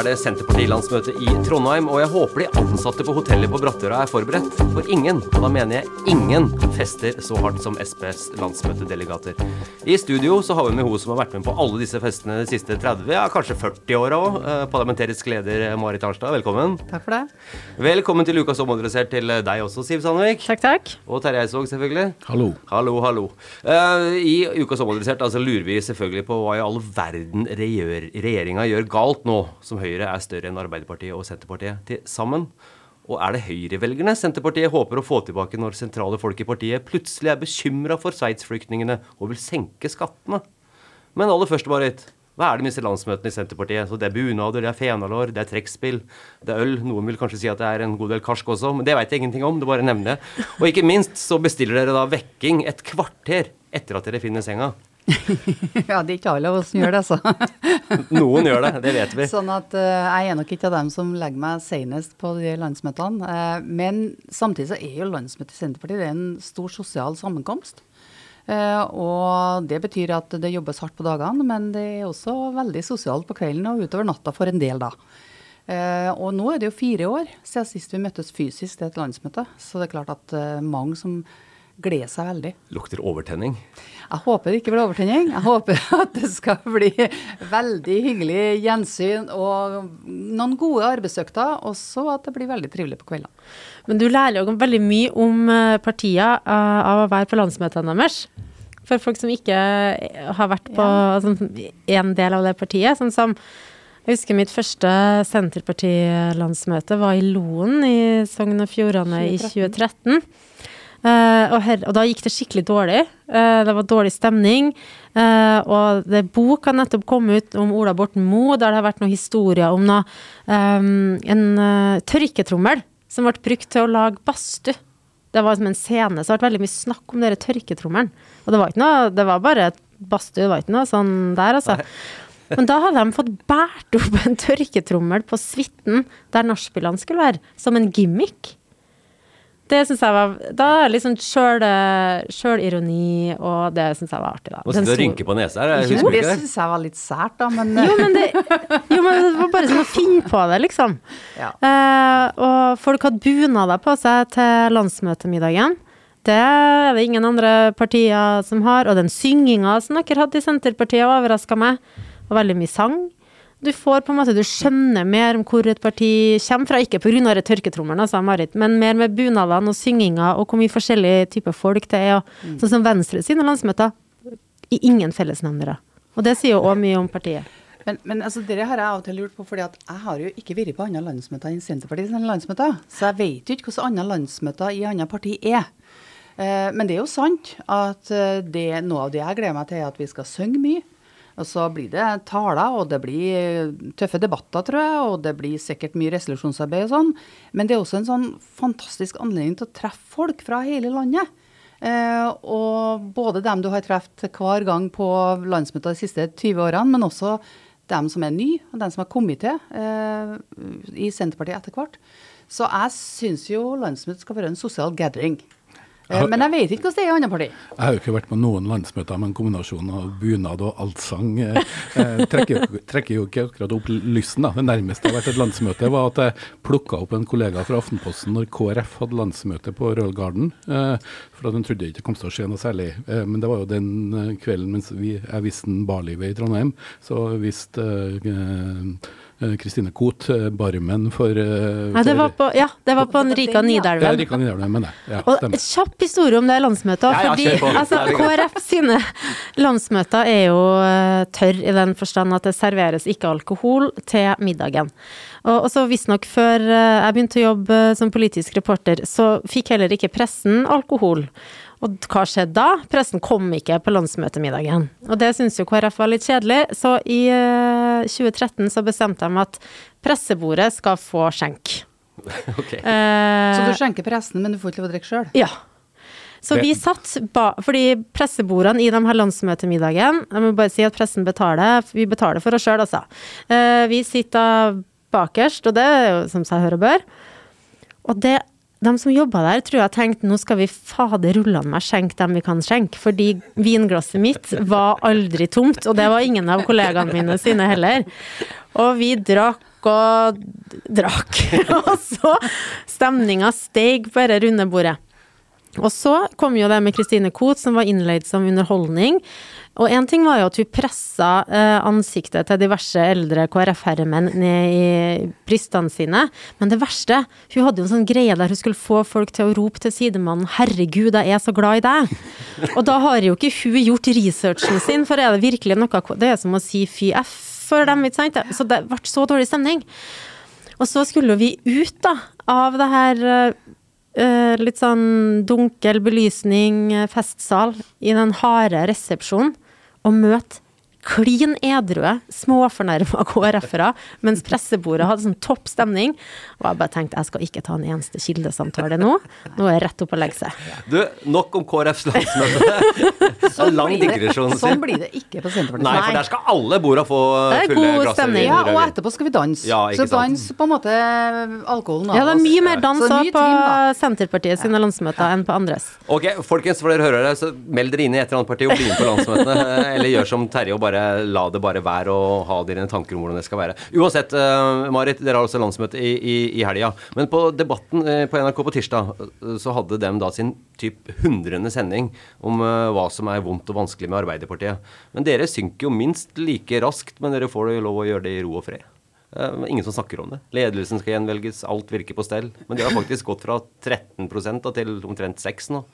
er det Senterpartilandsmøte i Trondheim, og jeg håper de ansatte på hotellet på Brattøra er forberedt. For ingen, og da mener jeg ingen, fester så hardt som SPs landsmøtedelegater. I studio så har vi med hun som har vært med på alle disse festene de siste 30, ja kanskje 40 åra òg. Parlamentarisk leder Marit Arnstad, velkommen. Takk for det. Velkommen til Ukas omorganisert til deg også, Siv Sandvik. Takk, takk. Og Terje Eidsvåg, selvfølgelig. Hallo. Hallo, hallo. Uh, I Ukas omorganisert altså lurer vi selvfølgelig på hva i all verden regjeringa gjør galt nå som Høyre er større enn Arbeiderpartiet og Senterpartiet til sammen. Og er det høyrevelgerne Senterpartiet håper å få tilbake når sentrale folk i partiet plutselig er bekymra for Sveits-flyktningene og vil senke skattene? Men aller først, Marit. Hva er med disse landsmøtene i Senterpartiet? Så Det er bunader, det er fenalår, det er trekkspill, det er øl. Noen vil kanskje si at det er en god del karsk også, men det veit jeg ingenting om. Det bare nevner jeg. Og ikke minst så bestiller dere da vekking et kvarter etter at dere finner senga. ja, det er ikke alle av oss som gjør det, altså. Noen gjør det, det vet vi. Sånn at uh, jeg er nok ikke av dem som legger meg senest på de landsmøtene. Uh, men samtidig så er jo landsmøtet i Senterpartiet en stor sosial sammenkomst. Uh, og det betyr at det jobbes hardt på dagene, men det er også veldig sosialt på kvelden og utover natta for en del, da. og nå er det jo fire år siden sist vi møttes fysisk til et landsmøte, så det er klart at mange som gleder seg veldig. Lukter overtenning? Jeg håper det ikke blir overtenning. Jeg håper at det skal bli veldig hyggelig gjensyn og noen gode arbeidsøkter, og så at det blir veldig trivelig på kveldene. Men du lærer jo veldig mye om partier uh, av å være på landsmøtene deres. For folk som ikke har vært på ja. altså, en del av det partiet. Sånn som jeg husker mitt første Senterpartilandsmøte var i Loen i Sogn og Fjordane i 2013. Uh, og, her, og, da gikk det skikkelig dårlig. Uh, det var dårlig stemning. Uh, og det bok har nettopp kommet ut om Ola Borten Moe, der det har vært noen historier om noe, um, en tørketrommel som ble brukt til å lage badstue. Det var som en scene, så det ble veldig mye snakk om denne tørketrommelen. Og det var ikke noe, det var bare badstue, det var ikke noe sånn der, altså. Men da hadde de fått båret opp en tørketrommel på suiten der nachspielene skulle være, som en gimmick. Det syns jeg var Da er litt sånn sjølironi, og det syns jeg var artig, da. Må sitte og rynke på nesa her. Jo, det syns jeg var litt sært, da, men jo men, det, jo, men det var bare sånn å finne på det, liksom. Ja. Eh, og folk hadde bunader på seg til landsmøtemiddagen. Det er det ingen andre partier som har. Og den synginga som dere hadde i Senterpartiet, overraska meg. Og veldig mye sang. Du får på en måte, du skjønner mer om hvor et parti kommer fra, ikke pga. tørketrommelen, altså, Marit, men mer med bunadene og synginga og hvor mye forskjellige typer folk det er. Og, mm. Sånn som Venstre sine landsmøter. I ingen fellesnevnere. Og det sier jo òg mye om partiet. Men, men altså, det har jeg av og til lurt på, fordi at jeg har jo ikke vært på andre landsmøter enn Senterpartiets landsmøter. Så jeg vet jo ikke hvordan andre landsmøter i andre parti er. Eh, men det er jo sant at eh, det, noe av det jeg gleder meg til, er at vi skal synge mye. Og så blir det taler, og det blir tøffe debatter, tror jeg, og det blir sikkert mye resolusjonsarbeid og sånn. Men det er også en sånn fantastisk anledning til å treffe folk fra hele landet. Eh, og både dem du har truffet hver gang på landsmøtet de siste 20 årene, men også dem som er nye, og dem som har kommet til eh, i Senterpartiet etter hvert. Så jeg syns jo landsmøtet skal være en sosial gathering. Eh, men jeg vet ikke hvordan det er i andre partier. Jeg har jo ikke vært på noen landsmøter, men kombinasjonen av bunad og allsang eh, eh trekker, trekker, jo ikke akkurat opp lysten. da. Det nærmeste jeg har vært et landsmøte, var at jeg plukka opp en kollega fra Aftenposten når KrF hadde landsmøte på Royal Garden. For hun trodde ikke det kom til å skje noe særlig. Eh, men det var jo den kvelden mens vi, jeg viste barlivet i Trondheim, så visste Eh, Kristine Koht, eh, barmen for, Nei, ja, det var på, ja, det var på Rika Nidelven. Ja, Rika Nidelven, men det. Ja, og kjapp historie om det landsmøtet. Ja, fordi altså, KrF sine landsmøter er jo tørr i den forstand at det serveres ikke alkohol til middagen. Og, og så visstnok før jeg begynte å jobbe som politisk reporter, så fikk heller ikke pressen alkohol. Og hva skjedde da? Pressen kom ikke på landsmøtemiddagen. Og det syns jo KrF var litt kjedelig, så i 2013 så bestemte de at pressebordet skal få skjenk. Okay. Eh, så du skjenker pressen, men du får ikke lov å drikke sjøl? Ja. Så vi satt ba, Fordi pressebordene i de her landsmøtemiddagen Jeg må bare si at pressen betaler. Vi betaler for oss sjøl, altså. Eh, vi sitter bakerst, og det er jo som seg hør og bør. Og det de som jobba der, tror jeg tenkte nå skal vi fader rullene meg skjenke dem vi kan skjenke. Fordi vinglasset mitt var aldri tomt, og det var ingen av kollegaene mine sine heller. Og vi drakk og drakk. og så stemninga steig på dette runde bordet. Og så kom jo det med Christine Koht, som var innleid som underholdning. Og én ting var jo at hun pressa eh, ansiktet til diverse eldre KrF-herremenn ned i brystene sine, men det verste Hun hadde jo en sånn greie der hun skulle få folk til å rope til sidemannen 'Herregud, jeg er så glad i deg'. Og da har jo ikke hun gjort researchen sin, for er det virkelig noe Det er som å si fy f for dem, ikke sant. Så det ble så dårlig stemning. Og så skulle vi ut, da, av det her uh, litt sånn dunkel belysning, festsal, i den harde resepsjonen og møte klin edrue, småfornærma KrF-ere, mens pressebordet hadde sånn topp stemning. Og jeg bare tenkte jeg skal ikke ta en eneste kildesamtale nå. Nå er jeg rett opp og legge seg. Du, nok om KrFs landsmøte. Sånn lang digresjon. Sånn blir det ikke på Senterpartiet. Nei, for der skal alle borda få Det er god stemning. Ja, og etterpå skal vi danse. Ja, ikke så dans på en måte alkoholen av Ja, det er mye mer dans Så mye på. Senterpartiet sine landsmøter enn på andres. Ok, folkens, for dere hører det, så meld dere inn i et eller annet parti og bli med på landsmøtene. Eller gjør som Terje og bare la det bare være og ha dine tanker om hvordan det skal være. Uansett, eh, Marit, dere har også landsmøte i, i, i helga. Men på Debatten eh, på NRK på tirsdag, eh, så hadde dem da sin typ hundrende sending om hva som er vondt og vanskelig med Arbeiderpartiet. Men dere synker jo minst like raskt, men dere får jo lov å gjøre det i ro og fred. Ingen som snakker om det. Ledelsen skal gjenvelges, alt virker på stell. Men de har faktisk gått fra 13 da, til omtrent 6 nå.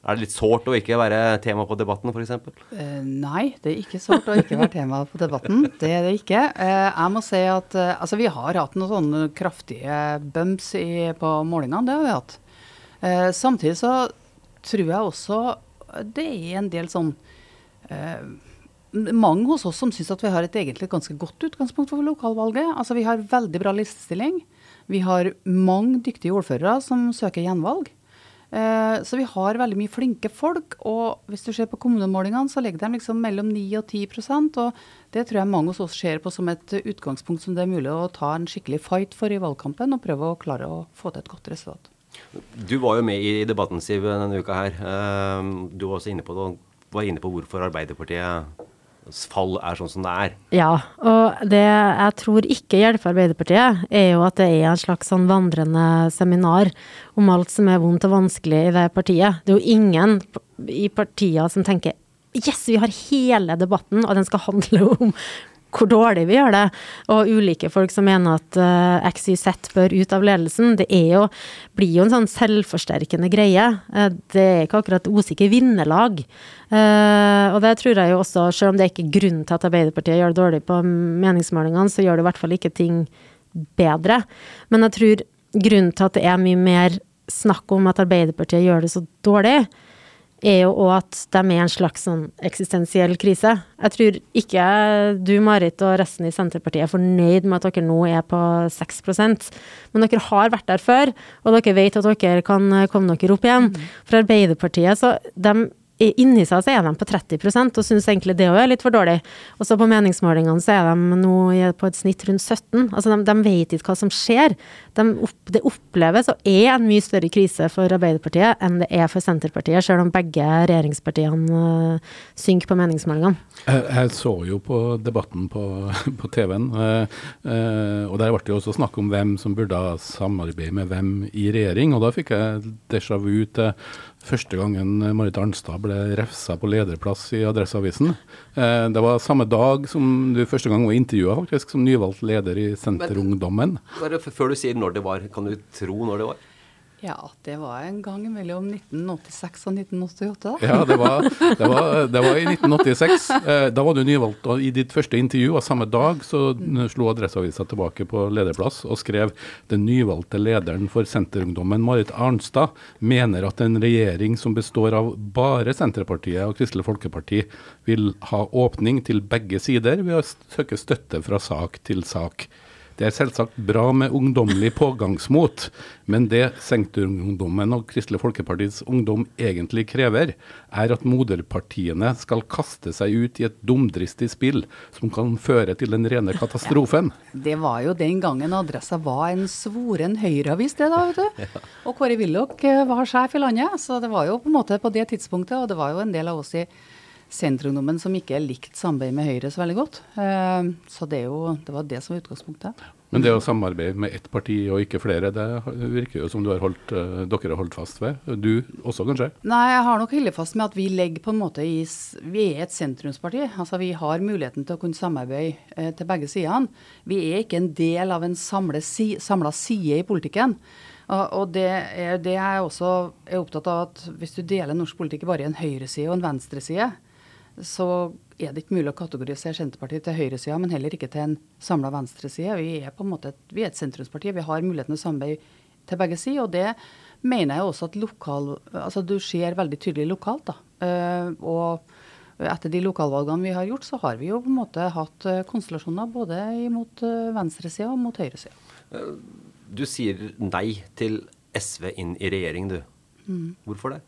Er det litt sårt å ikke være tema på Debatten, f.eks.? Uh, nei, det er ikke sårt å ikke være tema på debatten. Det er det ikke. Uh, jeg må si at uh, altså, vi har hatt noen sånne kraftige bumps i, på målingene. Det har vi hatt. Uh, samtidig så tror jeg også det er en del sånn eh, mange hos oss som syns at vi har et egentlig ganske godt utgangspunkt for lokalvalget. Altså Vi har veldig bra listestilling. Vi har mange dyktige ordførere som søker gjenvalg. Eh, så vi har veldig mye flinke folk. Og hvis du ser på kommunemålingene, så ligger de liksom mellom 9 og 10% Og det tror jeg mange hos oss ser på som et utgangspunkt som det er mulig å ta en skikkelig fight for i valgkampen, og prøve å klare å få til et godt resultat. Du var jo med i debatten, Siv, denne uka her. Eh, Du var også inne på, det, var inne på hvorfor Arbeiderpartiets fall er sånn som det er. Ja, og det jeg tror ikke hjelper Arbeiderpartiet, er jo at det er en slags sånn vandrende seminar om alt som er vondt og vanskelig i det partiet. Det er jo ingen i partier som tenker Yes, vi har hele debatten, og den skal handle om hvor dårlig vi gjør det. Og ulike folk som mener at uh, XYZ bør ut av ledelsen. Det er jo, blir jo en sånn selvforsterkende greie. Uh, det er ikke akkurat usikker vinnerlag. Uh, og det tror jeg jo også, selv om det er ikke grunn til at Arbeiderpartiet gjør det dårlig på meningsmålingene, så gjør det i hvert fall ikke ting bedre. Men jeg tror grunnen til at det er mye mer snakk om at Arbeiderpartiet gjør det så dårlig, er jo òg at de er en slags sånn eksistensiell krise. Jeg tror ikke du, Marit, og resten i Senterpartiet er fornøyd med at dere nå er på 6% men dere har vært der før, og dere vet at dere kan komme dere opp igjen. For Arbeiderpartiet, så de Inni seg så er de på 30% og syns egentlig det òg er litt for dårlig. Og så på meningsmålingene så er de nå på et snitt rundt 17. Altså de, de vet ikke hva som skjer. De opp, det oppleves og er en mye større krise for Arbeiderpartiet enn det er for Senterpartiet, selv om begge regjeringspartiene uh, synker på meningsmålingene. Jeg, jeg så jo på debatten på, på TV-en, uh, uh, og der ble det jo også snakk om hvem som burde ha samarbeid med hvem i regjering. Og da fikk jeg déjà vu til første gangen Marit Arnstad ble refsa på lederplass i Adresseavisen. Eh, det var samme dag som du første gang var intervjua faktisk som nyvalgt leder i Senterungdommen. Bare Før du sier når det var, kan du tro når det var? Ja, det var en gang mellom 1986 og 1988, da. Ja, det var, det var, det var i 1986. Eh, da var du nyvalgt, og i ditt første intervju og samme dag så slo Adresseavisa tilbake på lederplass og skrev den nyvalgte lederen for Senterungdommen, Marit Arnstad, mener at en regjering som består av bare Senterpartiet og Kristelig Folkeparti, vil ha åpning til begge sider ved å søke støtte fra sak til sak. Det er selvsagt bra med ungdommelig pågangsmot, men det Senterungdommen og Kristelig Folkepartis ungdom egentlig krever, er at moderpartiene skal kaste seg ut i et dumdristig spill som kan føre til den rene katastrofen. Ja, det var jo den gangen Adressa var en svoren høyreavis, det da, vet du. Og Kåre Willoch eh, var sjef i landet, så det var jo på en måte på det tidspunktet, og det var jo en del av oss i Senterungdommen som ikke likte samarbeid med Høyre så veldig godt. Eh, så det, jo, det var det som var utgangspunktet. Men det å samarbeide med ett parti og ikke flere, det virker jo som du har holdt, uh, dere har holdt fast ved. Du også, kanskje? Nei, jeg har nok holdt fast med at vi legger på en måte i Vi er et sentrumsparti. Altså vi har muligheten til å kunne samarbeide uh, til begge sidene. Vi er ikke en del av en samla side i politikken. Og det er det jeg også er opptatt av, at hvis du deler norsk politikk bare i en høyreside og en venstreside, så er det ikke mulig å kategorisere Senterpartiet til høyresida, men heller ikke til en samla venstreside. Vi er på en måte et, vi er et sentrumsparti. Vi har muligheten til samarbeid til begge sider. Og det mener jeg også at lokal, altså du ser veldig tydelig lokalt. da. Uh, og etter de lokalvalgene vi har gjort, så har vi jo på en måte hatt uh, konstellasjoner både mot uh, venstresida og mot høyresida. Du sier nei til SV inn i regjering, du. Mm. Hvorfor det?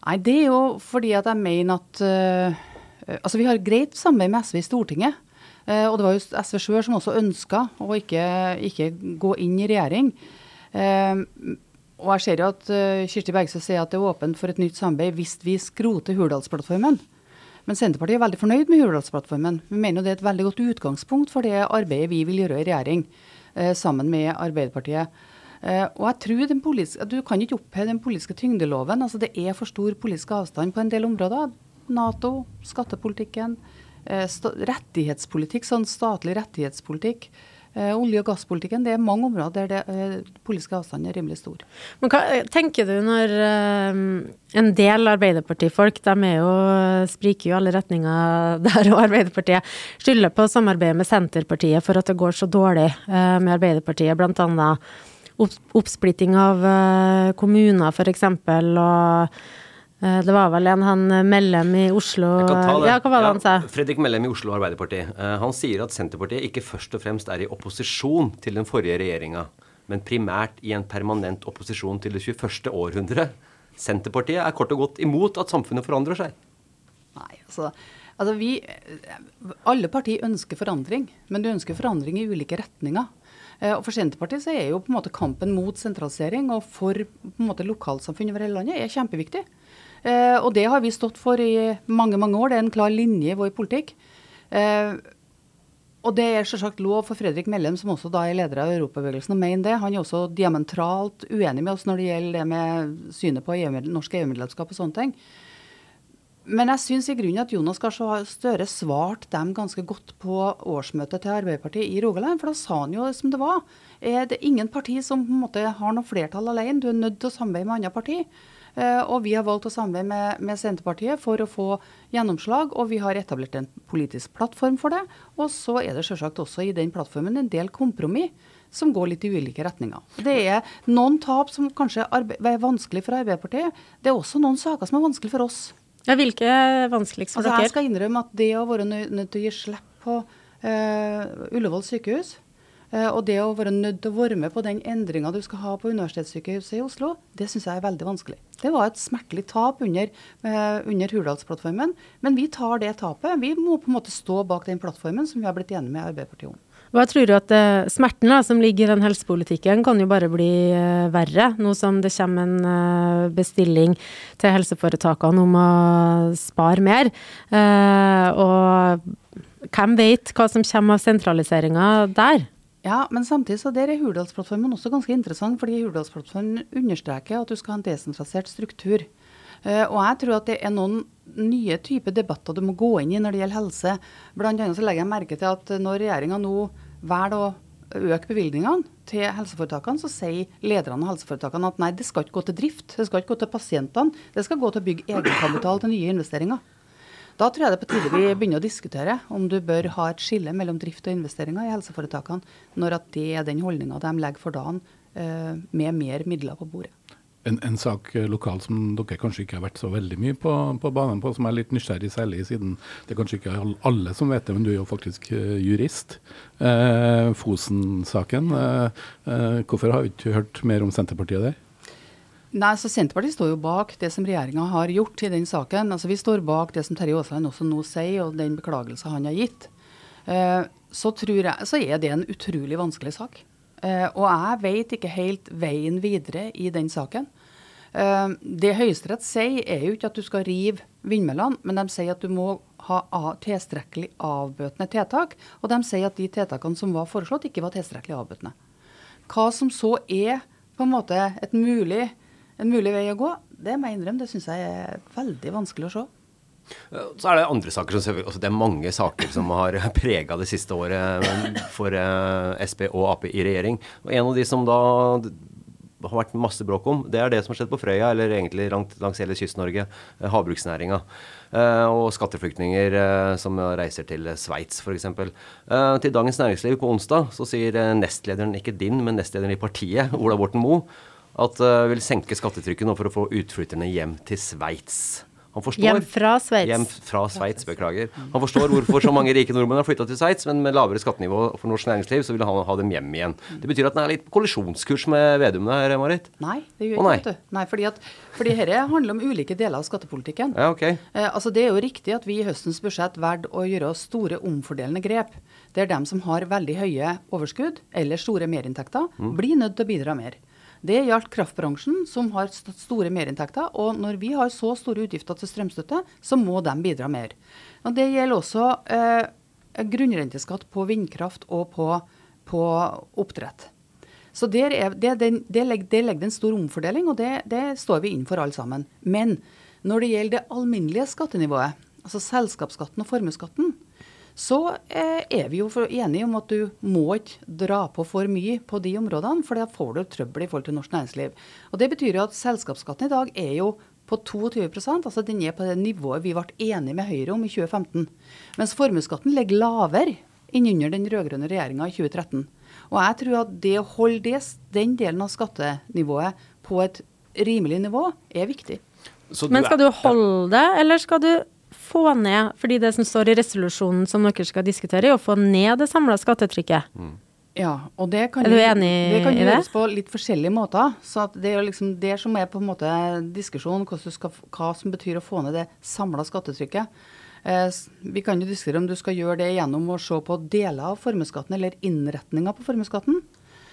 Nei, Det er jo fordi at jeg mener at uh, Eh, altså Vi har greit samarbeid med SV i Stortinget. Eh, og det var jo SV sjøl som også ønska å ikke, ikke, gå inn i regjering. Eh, og jeg ser jo at Kirsti Bergstø sier at det er åpent for et nytt samarbeid hvis vi skroter Hurdalsplattformen. Men Senterpartiet er veldig fornøyd med Hurdalsplattformen. Vi mener jo det er et veldig godt utgangspunkt for det arbeidet vi vil gjøre i regjering sammen med Arbeiderpartiet. og jeg tror politiske, Du kan ikke oppheve den politiske tyngdeloven. altså Det er for stor politisk avstand på en del områder. Nato, skattepolitikken, eh, rettighetspolitikk, sånn statlig rettighetspolitikk. Eh, olje- og gasspolitikken. Det er mange områder der det eh, politiske avstanden er rimelig stor. Men hva tenker du når en del Arbeiderpartifolk, de er jo, spriker jo alle retninger der, og Arbeiderpartiet skylder på samarbeidet med Senterpartiet for at det går så dårlig med Arbeiderpartiet, bl.a. oppsplitting av kommuner f.eks. og det var vel en han eh, Mellem i Oslo Ja, hva var det ja, han sa? Fredrik Mellem i Oslo Arbeiderparti. Eh, han sier at Senterpartiet ikke først og fremst er i opposisjon til den forrige regjeringa, men primært i en permanent opposisjon til det 21. århundre. Senterpartiet er kort og godt imot at samfunnet forandrer seg. Nei, altså, altså vi, Alle partier ønsker forandring, men du ønsker forandring i ulike retninger. Og For Senterpartiet så er jo på en måte kampen mot sentralisering og for på en måte lokalsamfunn over hele landet er kjempeviktig. Eh, og det har vi stått for i mange, mange år. Det er en klar linje i vår politikk. Eh, og det er selvsagt lov for Fredrik Mellem, som også da er leder av Europabevegelsen, å mene det. Han er også diametralt uenig med oss når det gjelder det med synet på norsk EU-medlemskap og sånne ting. Men jeg syns i grunnen at Jonas Gahr Støre svarte dem ganske godt på årsmøtet til Arbeiderpartiet i Rogaland. For da sa han jo som det var. Er det ingen parti som på en måte har noe flertall alene. Du er nødt til å samarbeide med andre parti. Eh, og vi har valgt å samarbeide med, med, Senterpartiet for å få gjennomslag, og vi har etablert en politisk plattform for det. Og så er det selvsagt også i den plattformen en del kompromiss som går litt i ulike retninger. Det er noen tap som kanskje er vanskelig for Arbeiderpartiet. Det er også noen saker som er vanskelig for oss. Ja, Hvilke vanskeligst for altså, dere? Jeg skal innrømme at det å være nødt til å gi slipp på uh, Ullevål sykehus Eh, og det å være nødt til å være med på den endringa du skal ha på Universitetssykehuset i Oslo, det syns jeg er veldig vanskelig. Det var et smertelig tap under, uh, under Hurdalsplattformen, men vi tar det tapet. Vi må på en måte stå bak den plattformen som vi har blitt enige med Arbeiderpartiet om. Hva tror du at uh, Smerten som ligger i den helsepolitikken kan jo bare bli uh, verre, nå som det kommer en bestilling til helseforetakene om å spare mer. og hvem vet hva som kommer av sentraliseringa der? Ja, men samtidig så der er Hurdalsplattformen også ganske interessant, fordi Hurdalsplattformen understreker at du skal ha en desentralisert struktur. Uh, og jeg tror at det er noen nye typer debatter du må gå inn i når det gjelder helse. Blant annet så legger jeg merke til at når regjeringa nå velger å øke bevilgningene til helseforetakene, så sier lederne av helseforetakene at nei, det skal ikke gå til drift, det skal ikke gå til pasientene, det skal gå til å bygge egenkapital til nye investeringer. Da tror jeg det er på tide vi begynner å diskutere om du bør ha et skille mellom drift og investeringer i helseforetakene, når at det er den holdninga de legger for dagen, eh, med mer midler på bordet. En, en, sak eh, lokalt som dere kanskje ikke har vært så veldig mye på, på banen på, som er litt nysgjerrig, særlig siden det er kanskje ikke alle som vet det, men du er jo faktisk uh, jurist. Eh, Fosen-saken. Eh, hvorfor har vi ikke hørt mer om Senterpartiet der? Nei, så Senterpartiet står jo bak det som regjeringa har gjort i den saken. Altså Vi står bak det som Terje Aasland også nå sier, og den beklagelse han har gitt. så jeg, så er det en utrolig vanskelig sak. Eh, og jeg vet ikke helt veien videre i den saken. Eh, det Høyesterett sier, er jo ikke at du skal rive vindmøllene, men de sier at du må ha tilstrekkelig avbøtende tiltak. Og de sier at de tiltakene som var foreslått, ikke var tilstrekkelig avbøtende. Hva som så er på en måte et mulig, en mulig vei å gå, det må jeg innrømme, det syns jeg er veldig vanskelig å se. Så er det andre saker som altså Det er mange saker som har prega det siste året for eh, Sp og Ap i regjering. Og En av de som da har vært masse bråk om, det er det som har skjedd på Frøya, eller egentlig langs hele Kyst-Norge. Eh, havbruksnæringa. Eh, og skatteflyktninger som reiser til Sveits f.eks. Til Dagens Næringsliv på onsdag så sier nestlederen, ikke din, men nestlederen i partiet, Ola Borten Moe, at vil senke skattetrykket nå for å få utflytterne hjem til Sveits. Han forstår, hjem fra Sveits. Hjem fra Sveits, beklager. Han forstår hvorfor så mange rike nordmenn har flytta til Sveits, men med lavere skattenivå for norsk næringsliv, så vil han ha dem hjem igjen. Det betyr at den er litt på kollisjonskurs med Vedum der, Marit? Nei, det gjør ikke det. Nei, fordi, at, fordi dette handler om ulike deler av skattepolitikken. Ja, ok. Eh, altså Det er jo riktig at vi i høstens budsjett valgte å gjøre store omfordelende grep. Der dem som har veldig høye overskudd eller store merinntekter, mm. blir nødt til å bidra mer. Det gjaldt kraftbransjen, som har store merinntekter. Og når vi har så store utgifter til strømstøtte, så må de bidra mer. Og Det gjelder også eh, grunnrenteskatt på vindkraft og på, på oppdrett. Så der er, det, det, det, legger, det, en stor omfordeling, og det, det står vi inn for alle sammen. Men når det gjelder det alminnelige skattenivået, altså selskapsskatten og formuesskatten, så eh, er vi jo enige om at du må ikke dra på for mye på de områdene, for da får du trøbbel i forhold til norsk næringsliv. Og Det betyr jo at selskapsskatten i dag er jo på 22% altså den er på det nivået vi ble enige med Høyre om i 2015. Mens formuesskatten ligger lavere enn under den rød-grønne regjeringa i 2013. Og jeg tror at det å holde det, den delen av skattenivået på et rimelig nivå, er viktig. Men skal du holde det, eller skal du få ned fordi det som står i resolusjonen som dere skal diskutere, er å få ned det samla skattetrykket. Mm. Ja, og det kan, er du enig det kan gjøres på litt forskjellige måter. så Det er liksom det som er på en måte diskusjonen, hva som betyr å få ned det samla skattetrykket. Eh, vi kan jo diskutere om du skal gjøre det gjennom å se på deler av formuesskatten eller innretninga på formuesskatten.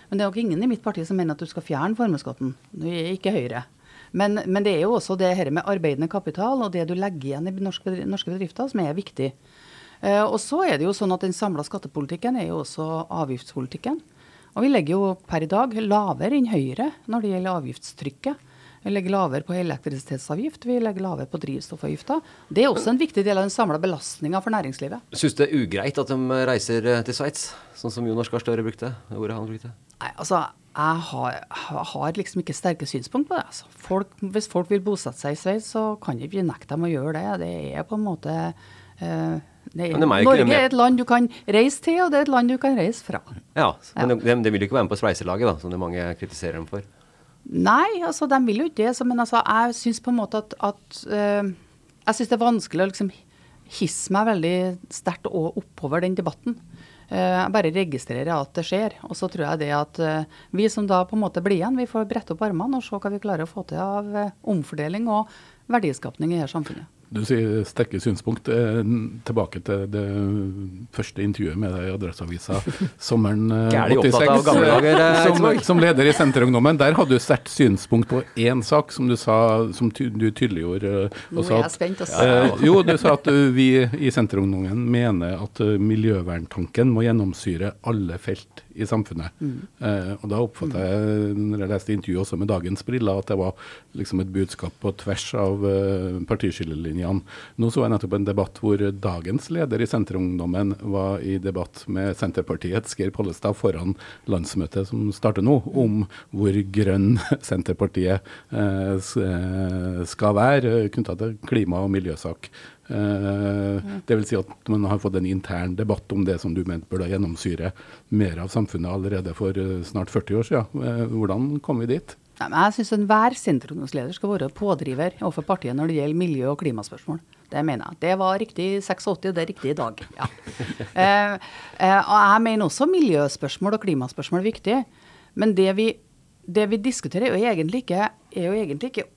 Men det er nok ingen i mitt parti som mener at du skal fjerne formuesskatten. Det er ikke Høyre. Men, men, det er jo også det her med arbeidende kapital og det du legger igjen i norske, bedrifter, som er viktig. Eh, og så er det jo sånn at Den samla skattepolitikken er jo også avgiftspolitikken. Og vi legger jo per i dag lavere enn Høyre når det gjelder avgiftstrykket. Vi legger lavere på elektrisitetsavgift, vi legger lavere på drivstoffavgifter. Det er også en viktig del av den samla belastninga for næringslivet. Syns det er ugreit at de reiser eh, til Sveits, sånn som Jonas Gahr Støre brukte? Ordet han brukte? Nei, altså, jeg har, har, liksom ikke sterke synspunkt på det. Altså. Folk, hvis folk vil bosette seg i Sveits, så kan ikke vi nekte dem å gjøre det. Det er på en måte uh, er, Norge er et land du kan reise til, og det er et land du kan reise fra. Ja, Men ja. de, de, vil jo ikke være med på spleiselaget, da, som det mange kritiserer dem for? Nei, altså de vil jo ikke det. Men altså, jeg syns på en måte at, at uh, Jeg syns det er vanskelig å liksom hisse meg veldig sterkt oppover den debatten. Eh, jeg bare registrerer at det skjer. Og så tror jeg det at eh, vi som da på en måte blir igjen, vi får brette opp armene og se hva vi klarer å få til av eh, omfordeling og verdiskapning i dette samfunnet. Du sier sterke synspunkt. Eh, tilbake til det første intervjuet med deg i Adresseavisa sommeren 86. Eh, eh, som, som, leder i Senterungdommen. Der hadde du sterkt synspunkt på én sak som du sa, som ty, du tydeliggjorde. Nå er jeg spent. Også. Eh, jo, du sa at vi i Senterungdommen mener at miljøverntanken må gjennomsyre alle felt i samfunnet. Mm. Eh, og Da oppfatta jeg, når jeg leste intervjuet også med dagens briller, at det var liksom et budskap på tvers av uh, partiskillelinjene. Nå så jeg nettopp en debatt hvor dagens leder i Senterungdommen var i debatt med Senterpartiets Geir Pollestad foran landsmøtet som starter nå, om hvor grønn Senterpartiet eh, skal være knytta til klima- og miljøsak. Uh, det vil si at man har fått en intern debatt om det som du mente burde gjennomsyre mer av samfunnet allerede for uh, snart 40 år siden. Uh, hvordan kom vi dit? Nei, men jeg syns enhver sentrumsleder skal være pådriver overfor partiet når det gjelder miljø- og klimaspørsmål. Det mener jeg. Det var riktig i 86, og det er riktig i dag. Ja. eh, eh, og jeg mener også miljøspørsmål og klimaspørsmål er viktig. Men det vi, det vi diskuterer, er jo, egentlig ikke, er jo egentlig ikke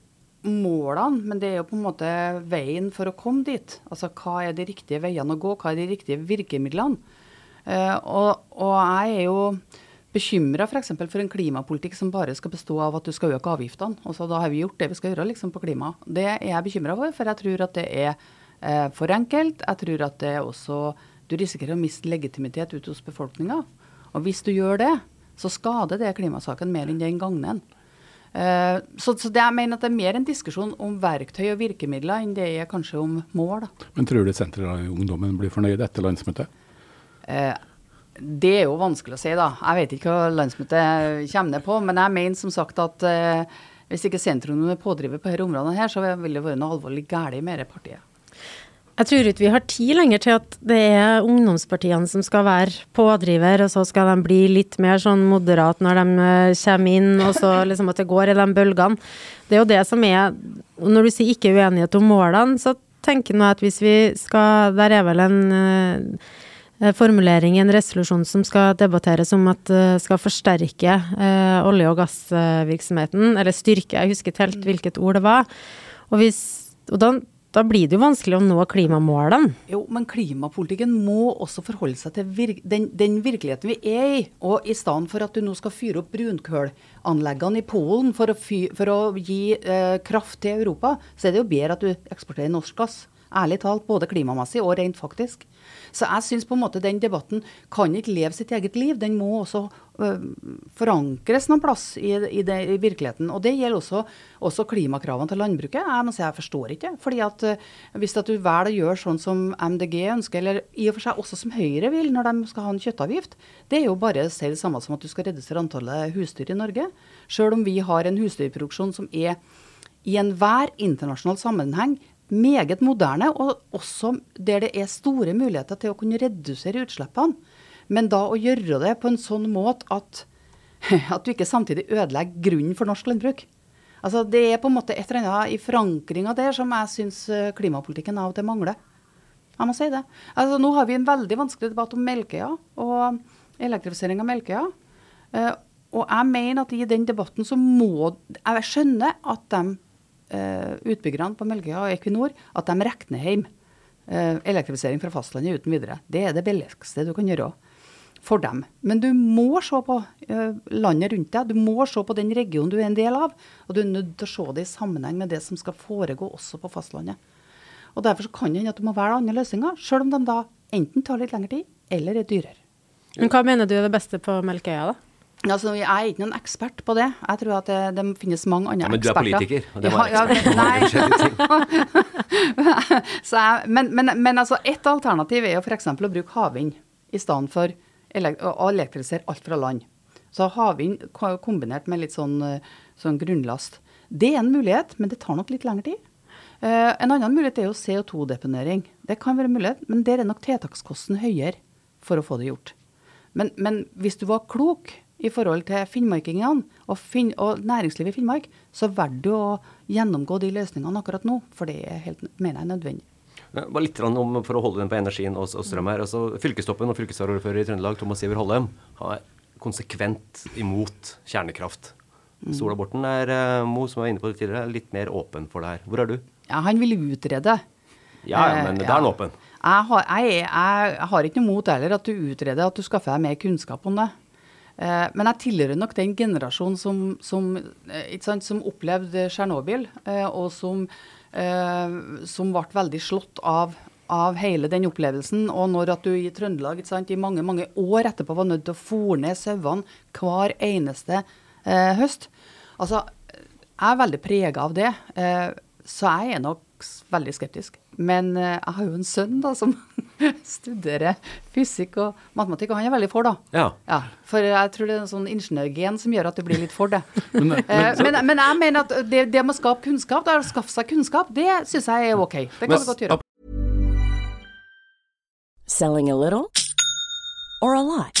målene, men det er jo på en måte veien for å komme dit. Altså hva er de riktige veiene å gå, hva er de riktige virkemidlene. Uh, og, og jeg er jo bekymra f.eks. For, for en klimapolitikk som bare skal bestå av at du skal øke avgiftene. Og så da har vi gjort det vi skal gjøre liksom, på klima. Det er jeg bekymra for, for jeg tror at det er uh, for enkelt. Jeg tror at det er også Du risikerer å miste legitimitet ute hos befolkninga. Og hvis du gjør det, så skader det klimasaken mer enn den gagner. Uh, så, så det, jeg mener at det er mer en diskusjon om verktøy og virkemidler enn det er kanskje om mål. Da. Men tror du senteret og ungdommen blir fornøyd etter landsmøtet? Eh, det er jo vanskelig å si, da. Jeg vet ikke hva landsmøtet kommer ned på. Men jeg mener som sagt at eh, hvis ikke sentrum er pådriver på disse områdene, her, så vil det være noe alvorlig galt med dette partiet. Jeg tror ikke vi har tid lenger til at det er ungdomspartiene som skal være pådriver, og så skal de bli litt mer sånn moderat når de eh, kommer inn, og så liksom at det går i de bølgene. Det er jo det som er Når du sier ikke uenighet om målene, så tenker jeg at hvis vi skal Der er vel en uh, formulering i en resolusjon som skal debatteres om at det skal forsterke olje- og gassvirksomheten, eller styrke, jeg husker ikke helt hvilket ord det var. Og, hvis, og da da blir det jo vanskelig å nå klimamålene. Jo, men klimapolitikken må også forholde seg til vir den, den, virkeligheten vi er i. Og i stedet for at du nå skal fyre opp brunkølanleggene i Polen for å, fy, for å gi eh, kraft til Europa, så er det jo bedre at du eksporterer norsk gass. Ærlig talt, både klimamessig og rent faktisk. Så jeg syns på en måte den debatten kan ikke leve sitt eget liv. Den må også øh, forankres noen plass i, i, det, i, virkeligheten. Og det gjelder også, også, klimakravene til landbruket. Jeg må si jeg forstår ikke. fordi at øh, Hvis at du velger å gjøre sånn som MDG ønsker, eller i og for seg også som Høyre vil når de skal ha en kjøttavgift, det er jo bare å si det samme som at du skal redusere antallet husdyr i Norge. Sjøl om vi har en husdyrproduksjon som er i enhver internasjonal sammenheng meget moderne, og også der det er store muligheter til å kunne redusere utslippene. Men da å gjøre det på en sånn måte at, at du ikke samtidig ødelegger grunnen for norsk landbruk. Altså, det er på en måte et eller annet i forankringa der som jeg syns eh, klimapolitikken av og til mangler. Jeg må si det. Altså, nå har vi en veldig vanskelig debatt om Melkøya og elektrifisering av Melkøya. Uh, og jeg mener at i den debatten så må Jeg skjønner at de utbyggerne på Melkøya og Equinor at de regner hjem uh, elektrifisering fra fastlandet uten videre. Det er det billigste du kan gjøre for dem. Men du må se på uh, landet rundt deg. Du må se på den regionen du er en del av. Og du er nødt til å se det i sammenheng med det som skal foregå også på fastlandet. Og Derfor kan det hende at du må velge andre løsninger, sjøl om de da enten tar litt lengre tid eller er dyrere. Men Hva mener du er det beste på Melkøya, da? Altså, jeg er ikke noen ekspert på det. Jeg tror at det, det finnes mange andre eksperter. Ja, men du er politiker, og det var ja, ja, Nei. jeg, men, men, men altså, ett alternativ er jo f.eks. å bruke havvind i stedet for å elektrisere alt fra land. Så havvind kombinert med litt sånn, sånn, grunnlast. Det er en mulighet, men det tar nok litt lengre tid. Uh, en annen mulighet er jo CO2-deponering. Det kan være en mulighet, men der er nok tiltakskosten høyere for å få det gjort. Men, men hvis du var klok i forhold til finnmarkingene og, fin og, næringslivet i Finnmark, så velger du å gjennomgå de løsningene akkurat nå, for det er helt, mener jeg er nødvendig. Bare litt om, For å holde den på energien og, og strøm her. altså Fylkestoppen og fylkesvaraordfører i Trøndelag, Thomas Iver Hollem, han er konsekvent imot kjernekraft. Mm. Sola Borten er, uh, Mo, som var inne på det tidligere, litt mer åpen for det her. Hvor er du? Ja, Han vil utrede. Ja, ja men det da er han åpen. Jeg har, jeg, jeg, jeg har ikke noe mot heller at du utreder, at du skaffer deg mer kunnskap om det. Eh, men jeg tilhører nok den generasjonen som, som, eh, sant, som opplevde Tsjernobyl, eh, og som, som, ble veldig slått av, av, hele den opplevelsen. Og når at du i Trøndelag sant, i mange mange år etterpå var nødt til å fòre ned sauene hver eneste eh, høst. Altså, jeg er veldig prega av det, eh, så jeg er nok veldig skeptisk. Men uh, jeg har jo en sønn da, som studerer fysikk og matematikk, og han er veldig for, da. Ja. ja. For jeg tror det er en sånn ingeniørgen som gjør at du blir litt for det. men, men, uh, men, men, jeg mener at det, det med å skape kunnskap, det å skaffe seg kunnskap, det syns jeg er ok. Det kan du godt gjøre. Selling a little or a lot?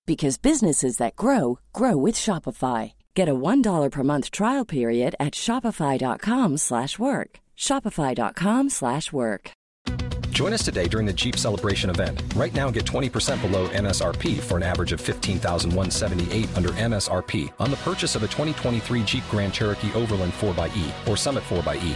because businesses that grow grow with Shopify. Get a $1 per month trial period at shopify.com/work. shopify.com/work. Join us today during the Jeep Celebration event. Right now, get 20% below MSRP for an average of 15178 under MSRP on the purchase of a 2023 Jeep Grand Cherokee Overland 4xE or Summit 4xE.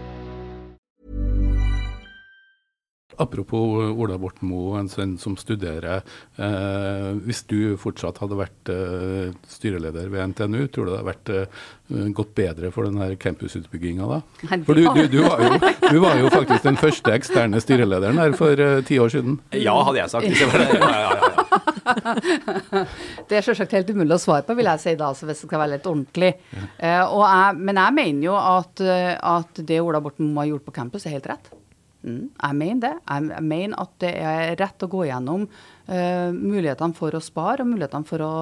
Apropos Ola Borten Moe, en sønn som studerer. Eh, hvis du fortsatt hadde vært eh, styreleder ved NTNU, tror du det hadde vært eh, gått bedre for denne campusutbygginga da? For du, du, du, var jo, du var jo faktisk den første eksterne styrelederen her for eh, ti år siden. Ja, hadde jeg sagt. Hvis jeg var det. Ja, ja, ja, ja. Det er selvsagt helt umulig å svare på, vil jeg si da, altså hvis det skal være litt ordentlig. Eh, og jeg, men jeg mener jo at, eh, at det Ola Borten Moe har gjort på campus, er helt rett. Mm, jeg mener det. Jeg, mener at det er rett å gå gjennom uh, mulighetene for å spare og mulighetene for å,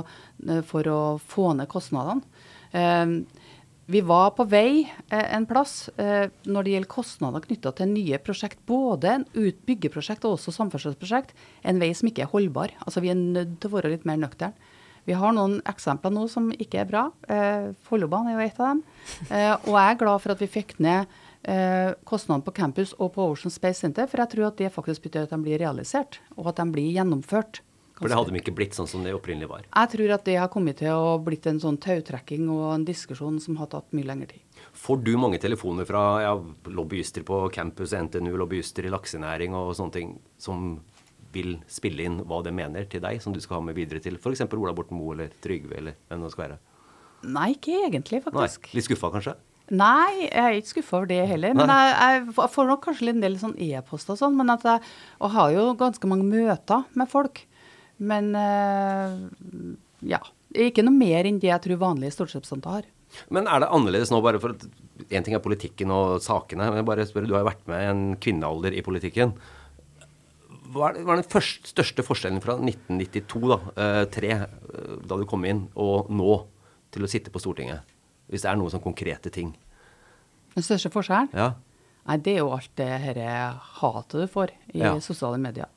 uh, for å få ned kostnadene. Uh, vi var på vei en plass når det gjelder kostnader knytta til nye prosjekt, både ut- byggeprosjekt og også samferdselsprosjekt, en vei som ikke er holdbar. Altså Vi er nødt til å være litt mer nøkterne. Vi har noen eksempler nå som ikke er bra. Follobanen er jo et av dem. Og jeg er glad for at vi fikk ned eh, kostnadene på campus og på Ocean Space Center, for jeg tror at det faktisk betyr at de blir realisert, og at de blir gjennomført. For det hadde de ikke blitt sånn som det opprinnelig var. Jeg tror at det har kommet til å blitt en sånn tautrekking og en diskusjon som har tatt mye lengre tid. Får du mange telefoner fra ja, lobbyister på campus, NTNU, lobbyister i laksenæring og sånne ting, som vil spille inn hva de mener til deg, som du skal ha med videre til f.eks. Ola Borten Moe eller Trygve eller hvem det skal være? Nei, ikke egentlig, faktisk. Nei. Litt skuffa kanskje? Nei, jeg er ikke skuffa over det heller. Men jeg, jeg får nok kanskje en del sånn e-post og sånn. Men at jeg og har jo ganske mange møter med folk. Men øh, ja. Ikke noe mer enn det jeg tror vanlige stortingsrepresentanter har. Men er det annerledes nå, bare for at én ting er politikken og sakene, men jeg bare spør, du har jo vært med en kvinnealder i politikken. Hva er, hva er den første, største forskjellen fra 1992, da, eh, tre, eh, da du kom inn, og nå til å sitte på Stortinget? Hvis det er noen sånn konkrete ting. Den største forskjellen? Ja. Nei, det er jo alt det herre hatet du får i Ja. sosiale medier.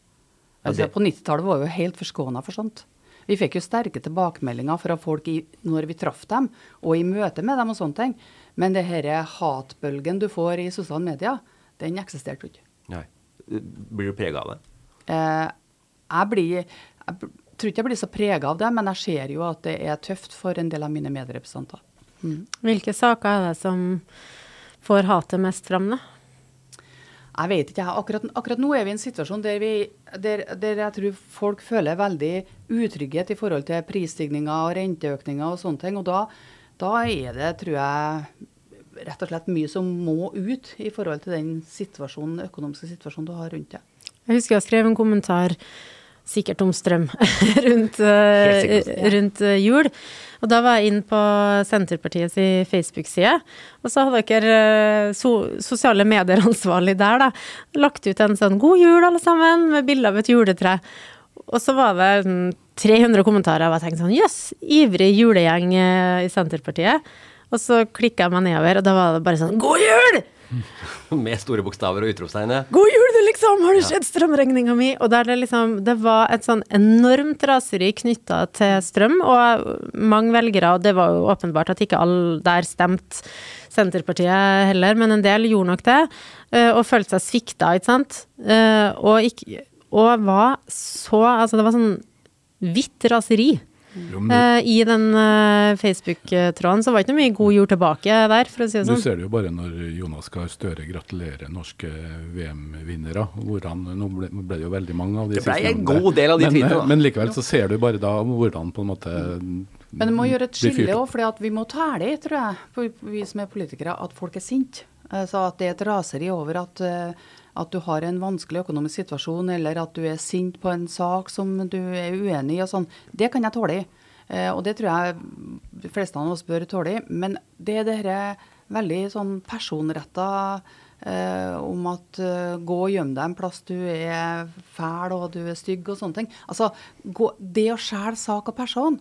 Ja, Altså, det- På 90-tallet var vi jo helt forskåna for sånt. Vi fikk jo sterke tilbakemeldinger fra folk i, når vi traff dem, og i møte med dem og sånne ting. Men det herre hatbølgen du får i sosiale medier, den eksisterte jo ikke. Nei. Blir du prega av det? Eh, jeg blir Jeg tror ikke jeg blir så prega av det, men jeg ser jo at det er tøft for en del av mine medrepresentanter. Hvilke saker er det som får hatet mest fram, da? Jeg vet ikke. Akkurat, akkurat nå er vi i en situasjon der, vi, der, der jeg tror folk føler veldig utrygghet i forhold til prisstigninger og renteøkninger og sånne ting. Og da, da er det, tror jeg, rett og slett mye som må ut i forhold til den situasjonen, økonomiske situasjonen du har rundt deg. Jeg husker jeg skrev en kommentar, sikkert om strøm, rundt, eh, rundt eh, jul. Og da var jeg inn på Senterpartiets Facebook-side, og så hadde dere eh, so sosiale medier-ansvarlig der, da, lagt ut en sånn 'God jul, alle sammen', med bilde av et juletre. Og så var det sånn 300 kommentarer, og jeg tenkte sånn jøss, ivrig julegjeng eh, i Senterpartiet. Og så klikka jeg meg nedover, og da var det bare sånn 'God jul'! Med store bokstaver og utropstegnet. God jul, du, liksom! Har du sett strømregninga mi? Og der det liksom Det var et sånn enormt raseri knytta til strøm, og mange velgere, og det var jo åpenbart at ikke alle der stemte Senterpartiet heller, men en del gjorde nok det, eh, og følte seg svikta, ikke sant? Eh, Og, ikke, og var så Altså, det var sånn hvitt raseri. Eh, I den uh, Facebook-tråden så var det ikke noe mye god jord tilbake der, for å si det Du sånn. ser det jo bare når Jonas Gahr Støre gratulerer norske VM-vinnere. Nå ble, ble det jo veldig mange av de Det ble en god del av de men, tweetene. Men likevel så ser du bare da hvordan på en måte Men det må gjøre et skille òg, for vi må tæle i, tror jeg, vi som er politikere, at folk er sinte. Så at det er et raseri over at, eh, at du har en vanskelig økonomisk situasjon, eller at du er sint på en sak som du er uenig i og sånn. Det kan jeg tåle. Eh, og det tror jeg de fleste av oss bør tåle. Men det er dette veldig sånn personretta eh, om at eh, gå og gjem deg en plass du er fæl og du er stygg og sånne ting. Altså, gå, det å skjære sak og person,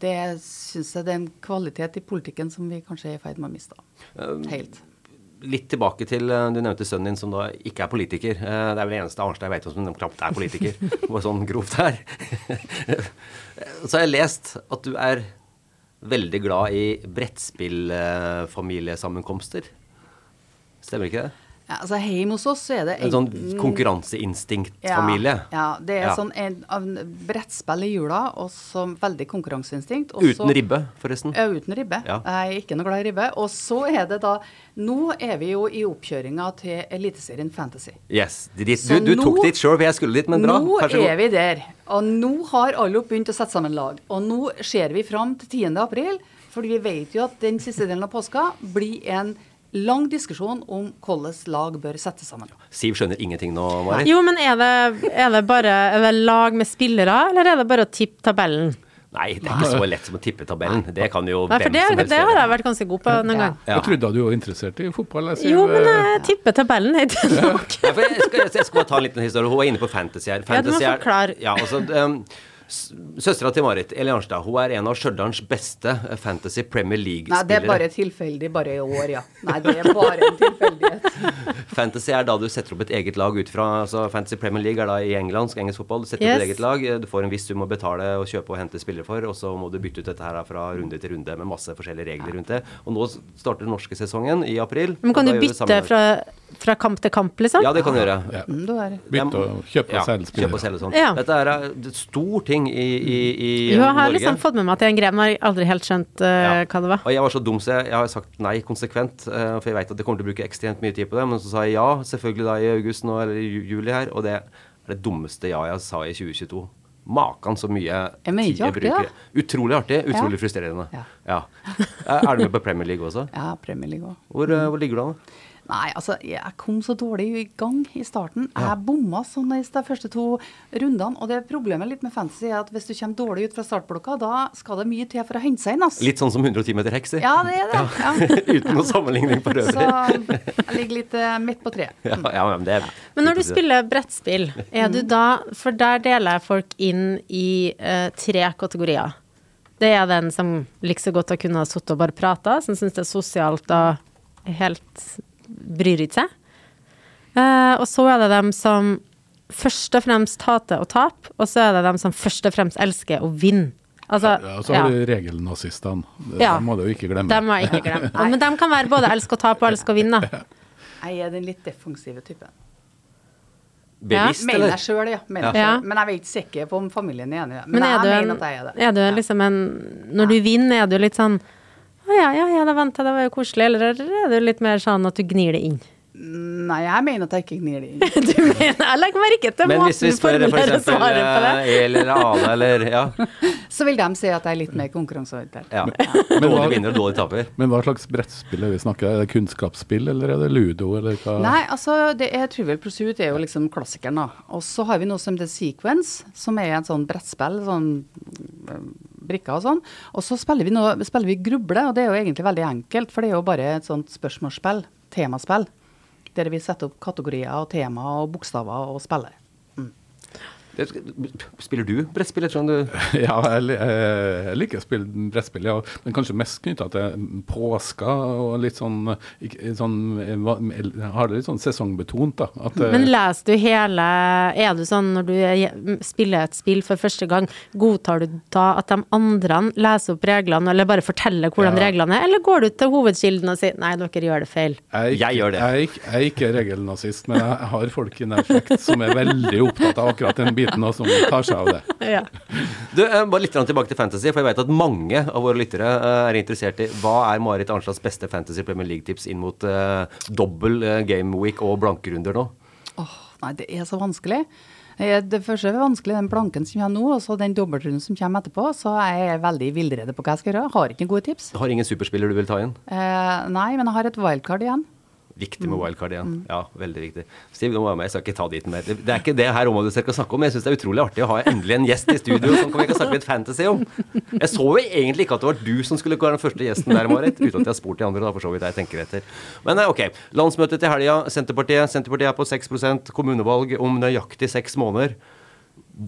det syns jeg det er en kvalitet i politikken som vi kanskje er i ferd med å miste. Helt. Litt tilbake til eh, Du nevnte sønnen din som da ikke er politiker. Eh, Det er vel det eneste Arnstad jeg vet om som knapt er politiker. Bare sånn grovt her. Så har jeg lest at du er veldig glad i brettspillfamiliesammenkomster. Stemmer ikke det? Ja, altså Hjemme hos oss så er det En en sånn konkurranseinstinktfamilie. Ja, ja, det er Ja. sånn en, en brettspill i jula, og så veldig konkurranseinstinkt. Også, Uten ribbe, forresten. Ja, uten ribbe. Ja. Jeg er ikke noe glad i ribbe. Og så er det da Nå er vi jo i oppkjøringa til Eliteserien Fantasy. Yes. Dit, du, du nå- tok dit sjøl, for jeg skulle dit, men bra. Nå Kanskje er vi der. Og nå har alle begynt å sette sammen lag. Og nå ser vi fram til 10. april, fordi vi vet jo at den siste delen av påska blir en lang diskusjon om hvordan lag bør settes sammen. Siv skjønner ingenting nå, Marit. Jo, men er det, er det bare er det lag med spillere, eller er det bare å tippe tabellen? Nei, det er ikke så lett som å tippe tabellen. Det kan jo Nei, for hvem det, som helst det har jeg vært ganske god på noen gang. Ja. Jeg trodde du var interessert i fotball. Jeg Jo, men jeg tipper tabellen helt nok. Ja, for jeg, skal, jeg skal bare ta en liten historie. Hun er inne på fantasy her. Ja, du må er- forklare. Ja, altså, um, Søstera til Marit, Eli Arnstad, hun er en av Stjørdals beste Fantasy Premier League-spillere. Nei, det er bare tilfeldig bare i år, ja. Nei, det er bare en tilfeldighet. Fantasy er da du setter opp et eget lag ut fra altså Fantasy Premier League er da i engelsk, engelsk fotball. Du setter opp et eget lag. eh, Du får en viss sum å betale og kjøpe og hente spillere for, og så må du bytte ut dette her fra runde til runde med masse forskjellige regler rundt det. Og nå starter den norske sesongen i april. Men kan du bytte fra, fra kamp til kamp, liksom? Ja, det kan du gjøre. ja. Mm. Bytte og kjøpe og selge Kjøpe og selge sånn. Ja. Dette er en stor ting i, i, i Jo, jeg har Norge. liksom fått med meg at det er en greie, men jeg har aldri helt skjønt uh, Ja. hva det var. Og jeg var så dum, så jeg, jeg har sagt nei konsekvent. uh, for jeg vet at det kommer til å bruke ekstremt mye tid på det. Men så sa jeg ja, selvfølgelig da i august nå, eller i juli her. Og det er det dummeste ja jeg sa i 2022. Makan så mye tid jeg artig, bruker. Utrolig artig, utrolig Ja. frustrerende. Ja. Ja. Er du med på Premier League også? Ja, Premier League òg. Hvor, mm. hvor ligger du an? Nei, altså, jeg kom så dårlig i gang i starten. Jeg bomma sånn i de første to rundene. Og det problemet litt med fantasy er at hvis du kommer dårlig ut fra startblokka, da skal det mye til for å hente seg inn, Altså. Litt sånn som 110 meter hekser? Ja, det er det. Ja. Uten noen sammenligning for Så jeg ligger litt uh, midt på treet. Ja, ja, men det er Men når du spiller brettspill, er du da For der deler jeg folk inn i uh, tre kategorier. Det er den som liker så godt å kunne ha sittet og bare prata, som syns det er sosialt og helt bryr ikke seg. Uh, og så er det dem som først og fremst hater å tape, og så er det dem som først og fremst elsker å vinne. Altså, Ja, og så har du regelnazistene. Ja. Dem må du ikke glemme. dem må jeg ikke glemme. Ja, men de kan være både elske å tape og elske å vinne. Jeg er den litt defensive typen. bevisst, Mener eller? jeg sjøl, ja. Mener Ja. selv. Men jeg er ikke sikker på om familien er enig. Men, Men er jeg mener en, at jeg er det. er du liksom en Når du vinner, er du litt sånn ja, ja, ja, da venter jeg, det var jo koselig. Eller er det litt mer sånn at du gnir det inn? Nei, jeg mener at jeg ikke gnir det inn. Du mener, Jeg legger merke til Men hvis vi måten du spør for formulerer eksempel svaret på det. El eller Ale eller Ja. Så vil de si at jeg er litt mer konkurranseorientert. ja. Men Dårlig vinner og dårlig taper. Men hva slags brettspill er vi snakker? Er det kunnskapsspill, eller er det ludo, eller hva? Nei, altså det er Trivial Pursuit er jo liksom klassikeren, da. Og så har vi noe som heter Sequence, som er et sånn brettspill, sånn brikker og sånn. Og så spiller vi, noe, spiller vi Gruble, og det er jo egentlig veldig enkelt, for det er jo bare et sånt spørsmålsspill, temaspill, der vi setter opp kategorier og tema og bokstaver og spiller. Det- Spiller du brettspill? Jeg du Ja, jeg, jeg liker å spille brettspill, ja, men kanskje mest knytta til påska og litt sånn, ikke- sånn Har det litt sånn sesongbetont, da. At, eh, Men leser du hele Er du sånn når du er- spiller et spill for første gang, godtar du da at de andre leser opp reglene, eller bare forteller hvordan Ja. reglene er, eller går du til hovedkilden og sier nei, dere gjør det feil? jeg, Jeg gjør det. Jeg, jeg er ikke regelnazist, men jeg har folk i nær slekt som er veldig opptatt av akkurat den biten og som tar seg av det. Ja. Du, eh, bare litt tilbake til fantasy, for jeg vet at mange av våre lyttere eh, er interessert i hva er Marit Arnstads beste fantasy Premier League-tips inn mot uh, dobbel eh, gameweek og blankerunder nå? Åh, nei, det er så vanskelig. Det første er vanskelig, den blanken som kommer nå, og så den dobbeltrunden som kommer etterpå. Så jeg er veldig i villrede på hva jeg skal gjøre. Har ikke noen gode tips. Har ingen superspiller du vil ta inn? Eh, nei, men jeg har et wildcard igjen. Viktig med wildcard igjen. Ja, veldig viktig. Stiv, nå må jeg med. Jeg skal ikke ta dit mer. Det, er ikke det her området du skal snakke om. Jeg syns det er utrolig artig å ha endelig en gjest i studio som vi kan snakke litt fantasy om. Jeg så jo egentlig ikke at det var du som skulle være den første gjesten der, Marit. Uten at jeg har spurt de andre, da, for så vidt jeg tenker etter. Men eh, ok. Landsmøtet til helga. Senterpartiet. Senterpartiet er på 6% Kommunevalg om nøyaktig seks måneder.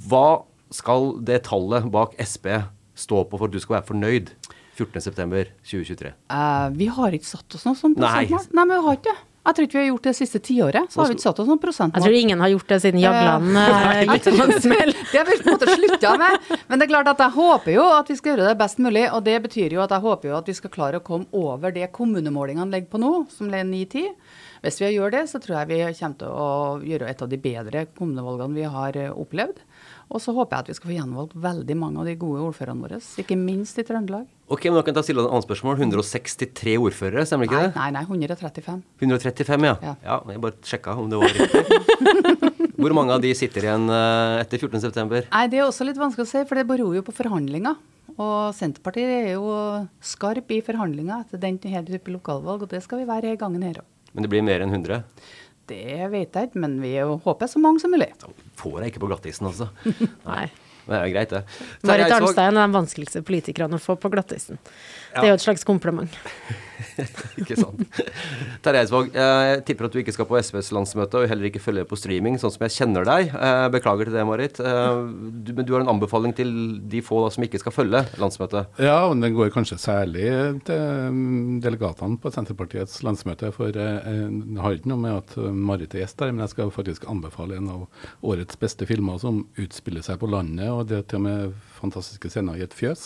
Hva skal det tallet bak Sp stå på for at du skal være fornøyd 14.9.2023? Eh, vi har ikke satt oss noe sånt prosentmål. Nei, men vi har ikke det. Jeg tror ikke vi har gjort det siste tiåret. Så har vi ikke satt oss noen Jeg tror ingen har gjort det siden Jagland eh, gikk på en smell. Det har vi på en måte slutta med. Men det er klart at jeg håper jo at vi skal gjøre det best mulig. Og det betyr jo at jeg håper jo at vi skal klare å komme over det kommunemålingene legger på nå, som er 9-10. Hvis vi gjør det, så tror jeg vi kommer til å gjøre et av de bedre kommunevalgene vi har eh, opplevd. Og så håper jeg at vi skal få gjenvalgt veldig mange av de gode ordførerne våre, ikke minst i Trøndelag. Ok, men da kan jeg stille et annet spørsmål. 163 ordførere, stemmer ikke Nei, det? nei, nei, 135. 135, ja. Ja. ja. Jeg bare sjekka om det var riktig. Hvor mange av de sitter igjen eh, etter 14.9.? Nei, Det er også litt vanskelig å si, for det beror jo på forhandlinger. Og Senterpartiet er jo skarp i forhandlinger etter den hele type lokalvalg, og det skal vi være i gangen her òg. Men det blir mer enn 100? Det vet jeg ikke, men vi håper så mange som mulig. Får jeg ikke på glattisen, altså. Nei. Men det er jo greit, det. Marit Arnstein Arnstad er en av de vanskeligste politikerne å få på glattisen. Det er jo et slags kompliment. Ikke sant. Terje Eidsvåg, eh, jeg tipper at du ikke skal på SVs landsmøte og heller ikke følger på streaming, sånn som jeg kjenner deg. Eh, Beklager til det, Marit. Eh, du, men du har en anbefaling til de få da, som ikke skal følge landsmøtet? Ja, og den går kanskje særlig til mm, delegatene på Senterpartiets landsmøte. For jeg har ikke noe med at Marit er gjest der, men jeg skal faktisk anbefale en av årets beste filmer som utspiller seg på landet, og det er til og med fantastiske scener i et fjøs.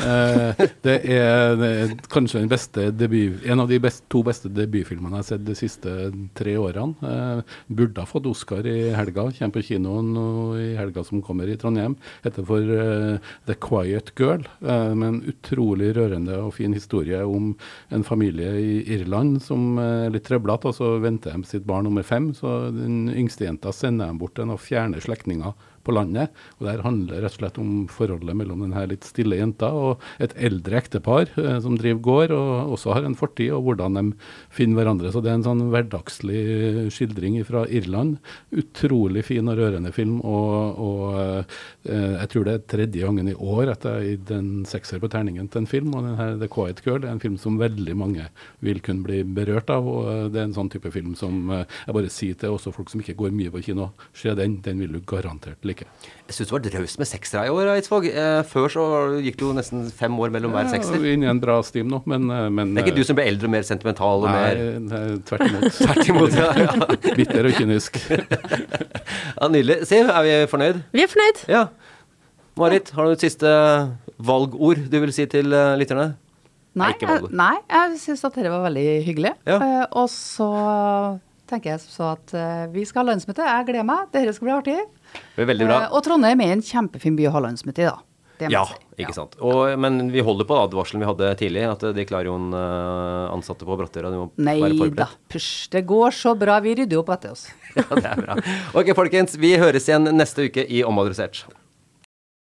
Eh, det, er, det er kanskje den debut, en av de best, to beste debutfilmene jeg har sett de siste tre årene. Eh, burde ha fått Oscar i helga. Kommer på kinoen i helga som kommer i Trondheim. Heter for eh, The Quiet Girl. eh, med en utrolig rørende og fin historie om en familie i Irland som eh, er litt trøblete, og så venter de sitt barn nummer fem. Så den yngste jenta sender dem bort til noen fjerne slektninger på landet. Og Det handler rett og slett om forholdet mellom denne litt stille jenta og et eldre ektepar eh, som driver gård og også har en fortid, og hvordan de finner hverandre. Så Det er en sånn hverdagslig skildring fra Irland. Utrolig fin og rørende film. Og, og eh, jeg tror det er tredje gangen i år at jeg gitt en sekser på terningen til en film. Og denne The Quiet Girl er en film som veldig mange vil kunne bli berørt av. og eh, Det er en sånn type film som jeg bare sier til også folk som ikke går mye på kino, se den, den vil du garantert like. Jeg syns du var draus med seksere i år, Eidsvåg. Eh, før så gikk det jo nesten fem år mellom hver sekser. Ja, inn i en bra stim nå, men, eh, men Det er ikke du som ble eldre og mer sentimental og Nei, mer nei, tvert imot. Tvert imot, ja. ja. Bitter og kynisk. ja Nydelig. Siv, er vi fornøyd? Vi er fornøyd. Ja. Marit, har du et siste valgord du vil si til eh, lytterne? Nei, jeg, valg. nei, jeg syns at dette var veldig hyggelig. Ja. Eh, og så tenker jeg så at eh, vi skal ha landsmøte. Jeg gleder meg. Dette skal bli artig. Det er veldig bra. Eh, og Trondheim er en kjempefin by å ha landsmøte i, da. Det Ja, ikke sant. Og, men vi holder på advarselen vi hadde tidlig, at de klarer jo en eh, ansatte på Brattøra. De må Nei være da, pysj. Det går så bra. Vi rydder opp etter oss. Ja, det er bra. Ok, folkens. Vi høres igjen neste uke i Omadressert.